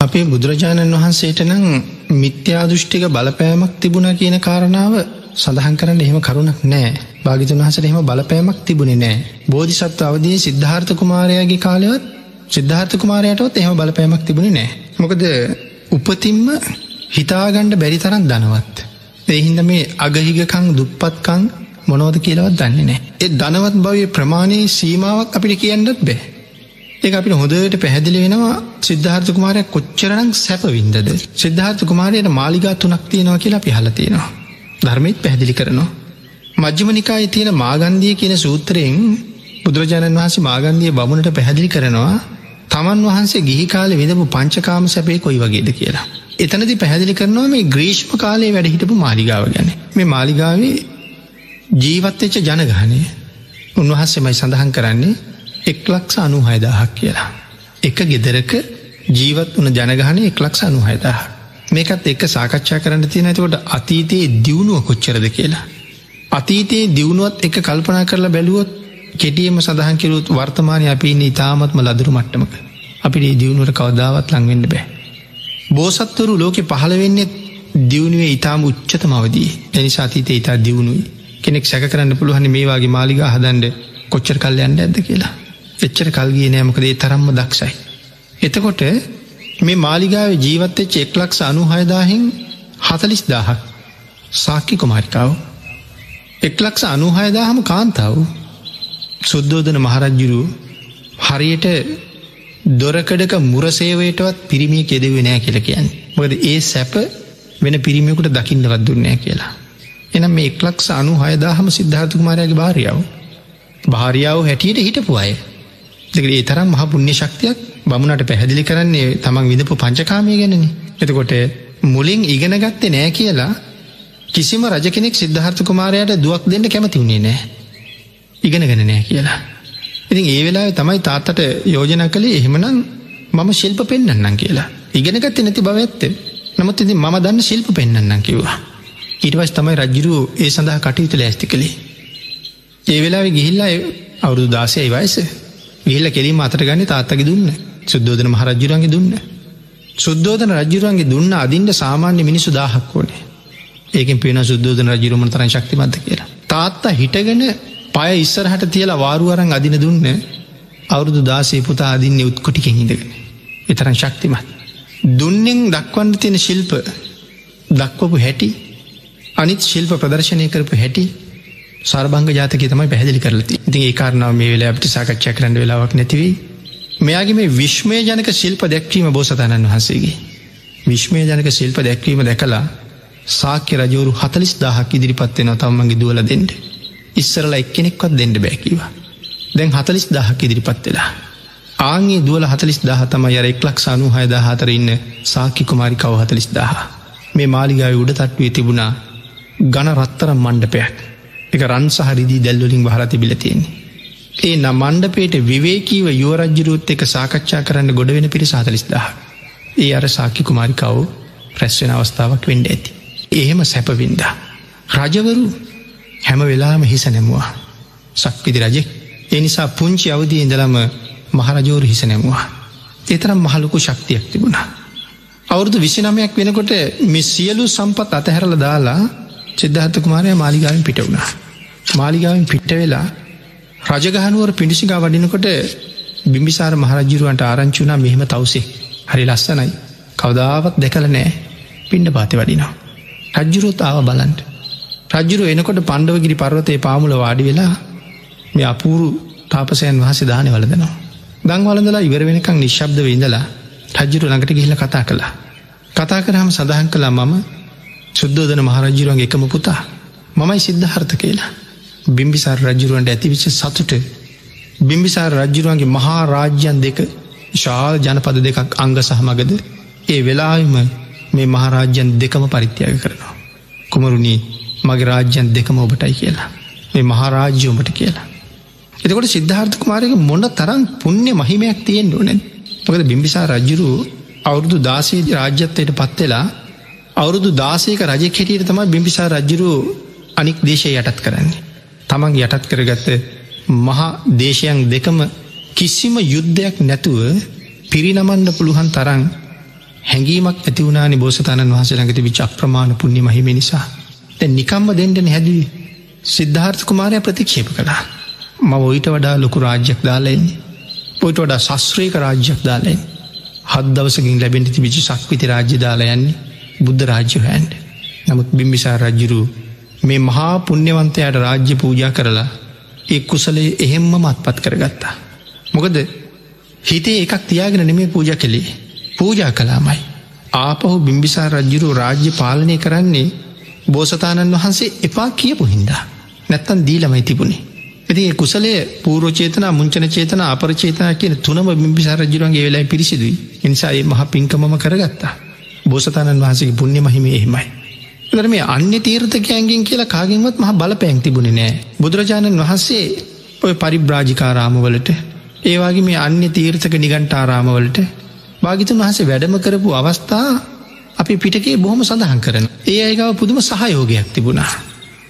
අපේ බුදුරජාණන් වහන්සේට නම් මිත්‍යාදෘෂ්ටික බලපෑමක් තිබුණ කියන කාරණාව සඳහන් කරන්න එහෙම කරුණක් නෑ භාගිතන් වහසට එහෙම බලපෑමක් තිබුණේ නෑ බෝධිසත්ව අවදී සිද්ධාර්ථ කුමාරයාගේ කාලයවත් සිද්ධාර්ථ කුමාරයටවත් එහෙම බලපෑමක් තිබුණේ නෑ මොකද උපතින්ම හිතාගණ්ඩ බැරි තරන් දනවත් එහින්ද මේ අගහිගකං දුප්පත්කං මොනෝද කියලවත් දන්නේ නෑ ඒ දනවත් භවය ප්‍රමාණයේ සීමාවක් අපිට කියන්නත් බෑ. ඒ අපිට හොදට පැහැදිලි වෙනවා සිද්ධාර්ථ කුමාරය කොච්චරනම් සැපවින්දද? සිද්ධාර්ථ කුමාරයට මාලිගා තුනක් තියෙනවා කියලා අපි හලතියෙනවා ධර්මයත් පැහැදිලි කරනවා. මජ්්‍යමනිකායි තියෙන මාගන්දිය කියන සූත්‍රයෙන් බුදුරජාණන් වහන්සේ මාගන්දිය බමුණට පැහැදිලි කරනවා තමන් වහන්සේ ගිහි කාල විඳපු පංචකාම සැපේ කොයි වගේද කියලා. එතනති පැහැදිලි කරනවා මේ ග්‍රීෂ්ම කාලේ වැඩ හිටපු මාලිගාව ගැන. මේ මාලිගාවේ ජීවත්වෙච්ච ජනගානය උන්වහන්සේමයි සඳහන් කරන්නේ. එක්ලක්ෂ අනුහයදාහක් කියලා. එක ගෙදරක ජීවත් වන ජනගහන එක්ලක්ෂ අනුහයදාහ. මේකත් එක්ක සාකච්ඡා කරන්න තියෙන ඇතකොට අතීතයේ දියුණුව කොච්චරද කියලා. අතීතයේ දියුණුවත් එක කල්පනා කරලා බැලුවොත් කෙටියම සඳහන් කිරුත් වර්තමානය අපින්න ඉතාමත්ම ලදරු මට්ටමක අපිට දියුණුවට කවදාවත් ලංවෙන්න බෑ. බෝසත්වරු ලෝකෙ පහළ වෙන්නේ දියුණුවේ ඉතාම උච්චත මවදී එනි සාතීතය ඉතා දියුණුයි කෙනෙක් සැක කරන්න පුළුවහනි මේවාගේ මාලිගා හදන්ඩ කොච්චර කල්යන්න ඇද කියලා. එච්චර කල්ගේ නෑමකදේ තරම්ම දක්ෂයි. එතකොට මේ මාලිගාව ජීවත්තෙච් එක්ලක්ෂ අනුහයදාහින් හතලිස් දාහක් සාක්කි කොමාරිකාව. එක්ලක්ෂ අනුහයදාහම කාන්තාව සුද්දෝදන මහරජ්ජුරු හරියට දොරකඩක මුරසේවයටවත් පිරිමිය කෙදවේ නෑ කියල කියන්න. මොකද ඒ සැප වෙන පිරිමියකුට දකින්නවත් දුන්නෑ කියලා. එනම් මේ එක්ලක්ෂ අනු හයදාහම සිද්ධාර්ථකුමාරයාගේ භාරියාව. භාරියාව හැටියට හිටපු අය. දෙකට ඒ තරම් මහ පුුණ්‍ය ශක්තියක් බමුණට පැහැදිලි කරන්නේ තමන් විඳපු පංචකාමය ගැනනි. එතකොට මුලින් ඉගෙන ගත්තේ නෑ කියලා කිසිම රජ කෙනෙක් සිද්ධාර්ථ කුමාරයට දුවක් දෙන්න කැමති වුණේ නෑ. ඉගෙන ගෙන නෑ කියලා. ඉතින් ඒ වෙලා තමයි තාත්තට යෝජන කළේ එහෙමනම් මම ශිල්ප පෙන්න්නම් කියලා. ඉගෙනගත්ත නැති බව ඇත්ත. නමුත් ඉතින් මම දන්න ශිල්ප පෙන්න්නම් කිව්වා. ඊටවස් තමයි රජ්ජුරුව ඒ සඳහා කටයුතු ලෑස්ති කළේ. ඒ වෙලා ගිහිල්ලා අවුරුදු දාසයයි වයස ගිහිල්ල කෙලීම අතර ගන්න තාත්තක දුන්න සුද්දෝධන මහරජ්ජුරන්ගේ දුන්න. සුද්දෝධන රජ්ජුරන්ගේ දුන්න අදින්ට සාමාන්‍ය මිනිසු දාහක් ඕනේ ඒකෙන් පේන සුද්දෝධන රජරුම තරන් ශක්තිමත්ත කියලා. තාත්තා හිටගෙන පය ඉස්සරහට තියලා වාරුවරන් අදින දුන්න අවුරුදු දාසේ පුතා අදින්නේ උත්කොටිකෙන් හිදගෙන. එතරන් ශක්තිමත්. දුන්නෙන් දක්වන්න තියෙන ශිල්ප දක්වපු හැටි අනිත් ශිල්ප ප්‍රදර්ශනය කරපු හැටි සර්බංග ජාතක තමයි පැදිලි කරලති ඉතින් ඒ කාරණාව මේ වෙලා අපිට සාකච්ඡා කරන්න වෙලාවක් නැතිවී මෙයාගේ මේ විශ්මය ජනක ශිල්ප දැක්වීම බෝසතාණන් වහන්සේගේ. විශ්මය ජනක ශිල්ප දැක්වීම දැකලා සාක්‍ය රජවරු හතලිස් දාහක් ඉදිරිපත්වෙන තම්මගේ දුවල දෙෙන්ට ඉස්සරලා එක්කෙනෙක්වත් දෙන්න බැකිවා දැන් හතලිස් දාහක් ඉදිරිපත් වෙලා. ආගේ දුවල හතලිස් දහ තම යර එක්ලක් සනු හයද හතර ඉන්න සාකි කුමාරි කව හතලිස් දහ මේ මාලිගාව උඩ තට්වේ තිබුණා ගණ රත්තරම් මණ්ඩපයක්. එක රන් සහරිදී දැල්වලින් වහර තිබිල තියෙන්නේ. ඒ නම් මණ්ඩපේට විවේකීව යුවරජ්ජරුත් එක සාකච්ඡා කරන්න ගොඩ වෙන පිරි සාතලිස් දහ. ඒ අර සාකි කුමාරිකව් ප්‍රැස්වෙන අවස්ථාවක් වෙන්ඩ ඇති. එහෙම සැපවින්දා. රජවරු හැම වෙලාම හිස නැමුවා. සක්විදි රජෙක් එනිසා පුංචි අවදී ඉඳලම මහරජෝරු හිස නැමුවා. එතරම් මහලොකු ශක්තියක් තිබුණා. අවුරුදු විසිනමයක් වෙනකොට මෙ සියලු සම්පත් අතහැරල දාලා චෙද්ධහත්ත කුමාරය මාලිගාවෙන් පිට වුණා. මාලිගාවෙන් පිට්ට වෙලා රජගහනුවර පිඩිසිකා වඩිනකොට බිම්බිසාර මහරජිරුවන්ට ආරංචුනා මෙහෙම තවසේ හරි ලස්සනයි කවදාවත් දෙකල නෑ පිණ්ඩ පාති වඩිනවා. රජ්ජුරුත් ආව බලන්ට. රජ්ජුරු එනකොට පණ්ඩවගිරි පර්වතය පාමුල වාඩි වෙලා මේ අපූරු තාපසයන් වහස දානය වලදනවා. දංවලඳලා ඉවර වෙනකං නිශ්ශබ්ද ඉඳලා රජ්ජුරු ළඟට ගිහිල කතා කළා. කතා කරහම සඳහන් කළා මම සුද්දෝදන මහරජ්ජුරුවන්ගේ එකම පුතා මමයි සිද්ධ හර්ථ කියලා. බිම්බිසාර රජ්ජුරුවන්ට ඇතිවිච්ච සතුට බිම්බිසාර රජ්ජුරුවන්ගේ මහා රාජ්‍යන් දෙක ශාල් ජනපද දෙකක් අංග සහමගද ඒ වෙලාම මේ මහරාජ්‍යන් දෙකම පරිත්‍යාග කරනවා. කුමරුණී මගේ රාජ්‍යන් දෙකම ඔබටයි කියලා. මේ මහරාජ්‍යෝමට කියලා. එතකොට සිද්ධාර්ථ කුමාරයක මොන්න තරම් පුුණ්‍ය මහිමයක් තියෙන් ඕනෙන් මොකද බිම්බිසා රජ්ජුරු අවුරුදු දාසේ රාජ්‍යත්වයට පත්වෙලා අවුරුදු දාසයක රජ කෙටියට තමයි බිම්බිසා රජ්ජුරු අනික් දේශය යටත් කරන්නේ. තමන් යටත් කරගත්ත මහා දේශයන් දෙකම කිසිම යුද්ධයක් නැතුව පිරිනමන්න පුළුවන් තරන් හැඟීමක් ඇති වුණනි බෝසතාණන් වහස ළඟති විච අප්‍රමාණ පුුණ්‍ය මහිම නිසා. තැ නිකම්ම දෙෙන්ටන හැදුවේ. සිද්ධාර්ථ කුමාරය ප්‍රතික්ෂේප කළා. ම ඔයිට වඩා ලොකු රාජ්‍යයක් දාලෙන්නේ පොයිට වඩා ශස්ත්‍රීක රාජ්‍යයක් දාලෙන් හත් දවසකින් ලැබෙන්ටි විචි සක්විති රාජ්‍ය දාලා යන්නේ. බුද්ධ රාජ්‍ය හැන්ඩ නමුත් බිම්බිසා රජ්ජුරු මේ මහා පුුණ්‍යවන්තයට රාජ්‍ය පූජා කරලා ඒ කුසලේ එහෙම්ම මත්පත් කරගත්තා. මොකද හිතේ එකක් තියාගෙන නෙමේ පූජ කළේ පූජා කලාමයි. ආපහු බිම්බිසා රජ්ජුරු රාජ්‍ය පාලනය කරන්නේ බෝසතාණන් වහන්සේ එපා කියපු හින්දා. නැත්තන් දීලමයි තිබුණේ. ඇති කුසලේ පූරෝචේතන මුංචන චේතන අපරචේතන කියන තුනම බිම්බිසා රජ්ජුරන්ගේ වෙලා පිරිසිදුයි නිසා ඒ මහ පින්කමම කරගත්තා. බෝසතාණන් වහන්සගේ පුුණ්‍ය මහිම එහෙමයි. දර මේ අන්‍ය තීර්ථකයන්ගෙන් කියලා කාගෙන්වත් මහ බල පැන් තිබුණ නෑ. බුදුරජාණන් වහන්සේ ඔය පරිබ්‍රාජිකාරාමවලට ඒවාගේ මේ අන්‍ය තීර්ථක නිගන්ටාරාමවලට භාගිතන් වහසේ වැඩම කරපු අවස්ථා අපි පිටකේ බොහොම සඳහන් කරන. ඒ අයගව පුදුම සහයෝගයක් තිබුණා.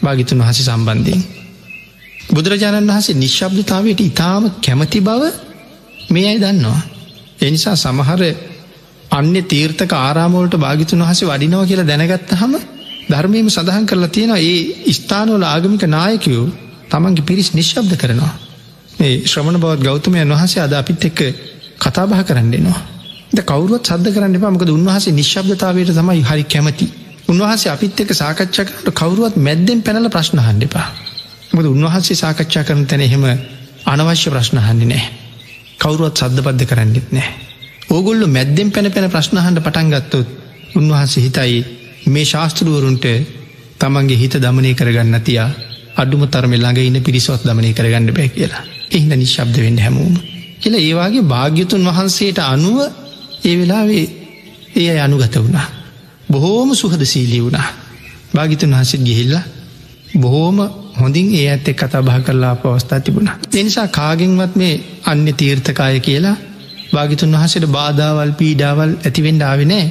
භාගිතුන් වහස සම්බන්ධයෙන්. බුදුරජාණන් වහසේ නිශ්ශබ්දතාවයට ඉතාම කැමති බව මේ අයි දන්නවා. එනිසා සමහර අන්‍ය තීර්ථක ආරාමෝලට භාගිතුන් වහසේ වඩිනව කියලා දැනගත්ත හම ධර්මයම සඳහන් කරලා තියෙන ඒ ස්ථානවල ආගමික නායකයෝ තමන්ගේ පිරිස් නිශ්ශබ්ද කරනවා. මේ ශ්‍රමණ බවත් ගෞතමයන් වහසේ අද අපිත් එක්ක කතාබහ කරන්නෙනවා. ද කවරුවත් සද්ධ කරන්න එපාමකද උන්වහසේ නිශ්ශබ්දතාවයට තමයි හරි කැමති. උන්වහසේ අපිත් එක්ක සාකච්ඡාකට කවරුවත් මැද්දෙන් පැනල ප්‍රශ්නහන්න එපා. මොද උන්වහන්සේ සාකච්ඡා කරන තැන එහෙම අනවශ්‍ය ප්‍රශ්නහන්නේ නෑ. කවරුවත් සද්ධපද්ධ කරන්නෙත් නෑ. ඕගොල්ලු මැද්දෙන් පැන පැන ප්‍රශ්නහන්ට පටන්ගත්තොත් උන්වහන්සේ හිතයි මේ ශාස්තෘුවරුන්ට තමන්ගේ හිත දමනය කරගන්න තියා අඩුම තරම ළඟ ඉන්න පිරිසොත් දමනය කරගන්න බෑ කියලා. එහිද නිශ්ශබ්ද වෙන්න හැමෝම. කියල ඒවාගේ භාග්‍යතුන් වහන්සේට අනුව ඒ වෙලාවේ ඒ අය අනුගත වුණා. බොහෝම සුහද සීලී වුණා. භාගිතුන් වහන්සේත් ගිහිල්ල බොහෝම හොඳින් ඒ ඇත්තෙක් කතා බහ කරලා පවස්ථා තිබුණා. එනිසා කාගෙන්වත් මේ අන්‍ය තීර්ථකාය කියලා භාගිතුන් වහසට බාධාවල් පීඩාවල් ඇතිවෙන්ඩ ආවිනෑ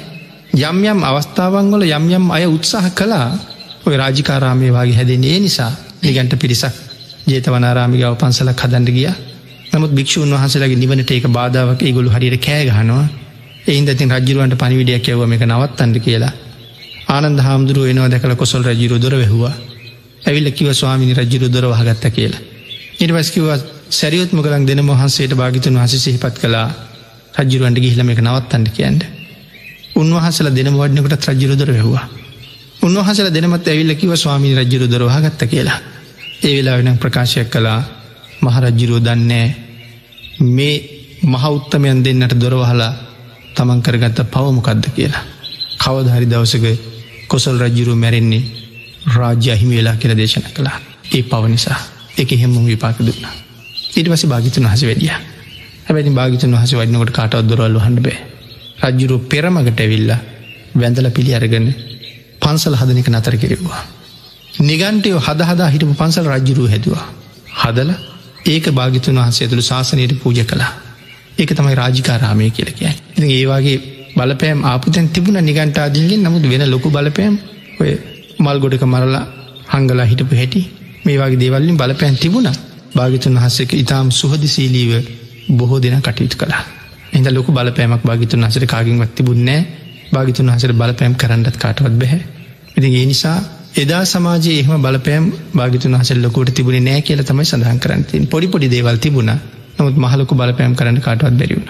යම් යම් අවස්ථාවන්වල යම් යම් අය උත්සාහ කලා ඔය රාජිකාරාමය වගේ හැදෙන්නේ නිසා. නිගන්ට පිරිසක් ජේතවනාරාමිගව පන්සලක් හදන්ඩ ගිය. නමුත් භික්ෂූන් වහසලගේ නිවනට ඒක බාධාවක ගොලු හරියට කෑගහනවා එයින්ද තින් රජරුවන්ට පනිවිඩියක් යවම එක නවත්තන්ඩ කියලා. ආනන්ද හාමුදුරුව එනවා දැකල කොසල් රජිරු දොර වැහවා. ඇවිල්ල කිව ස්වාමිනි රජිරු දොර වහගත්ත කියලා ඉට පස්කිවත් සැරියොත් මොකලක් දෙන මොහන්සේට භාගිතුන් වහස සිහිපත් කලා රජරුවන්ට ගිහිලම එක නවත්තන්ට කියන්ට උන්වහසල දෙන වඩනකට රජ්ජුරුදර වැහවා. උන්වහසල දෙනමත් ඇවිල්ලකිව ස්වාමී රජ්ජුරු දරවාගත්ත කියලා. ඒ වෙලා වෙන ප්‍රකාශයක් කළා මහරජ්ජිරුව දන්නේ මේ මහෞත්තමයන් දෙන්නට දොරවහලා තමන් කරගත්ත පවමොකක්ද කියලා. කවදහරි දවසක කොසල් රජ්ජිරු මැරෙන්නේ රාජ්‍ය අහිමි වෙලා කියල දේශන කළා. ඒ පව නිසා. එක හෙම විපාක දුන්නා. ඊට පස භාගිතුන් හස වැඩිය. හැබැති භාගිතුන් හස වඩනකොට කාටවත් දොරල්ල හන්ඩ බෑ රජ්ජුරු පෙරමගට ඇවිල්ල වැඳල පිළි අරගෙන පන්සල් හදනක නතර කෙරෙවා. නිගන්ටයෝ හදහදා හිටපු පන්සල් රජ්ජුරුව හැදවා. හදල ඒක භාගිතුන් වහන්සේ ඇතුළු ශාසනයට පූජ කලා ඒක තමයි රාජිකාරාමය කියලකය. ඉ ඒවාගේ බලපෑම් ආපතැන් තිබුණ නිගන්ටාදීගෙන් නමුත් වෙන ලොකු බලපෑම් ඔය මල් ගොඩක මරලා හංගලා හිටපු හැටි මේවාගේ දේවල්ලින් බලපෑන් තිබුණ භාගිතුන් වහස්සක ඉතාම් සුහදිසීලීව බොහෝ දෙන කටයුතු කලා. එඳ ලොකු බලපෑමක් භාගිතුන් හසට කාගින් වත්ති බුන්නෑ භාගිතුන් හසට බලපෑම් කරන්නත් කාටවත් බැහැ. ඉති ඒ නිසා එදා සමාජයේ එහම බලපෑම් භාගිතුන් හසල් ලොකොට තිබුණ නෑ කියල තමයි සඳහන් කරන්තින් පොඩිපොඩි දේවල් තිබුණ නොත් මහලොකු බලපෑම් කරන්න කාටවත් බැරිවුණ.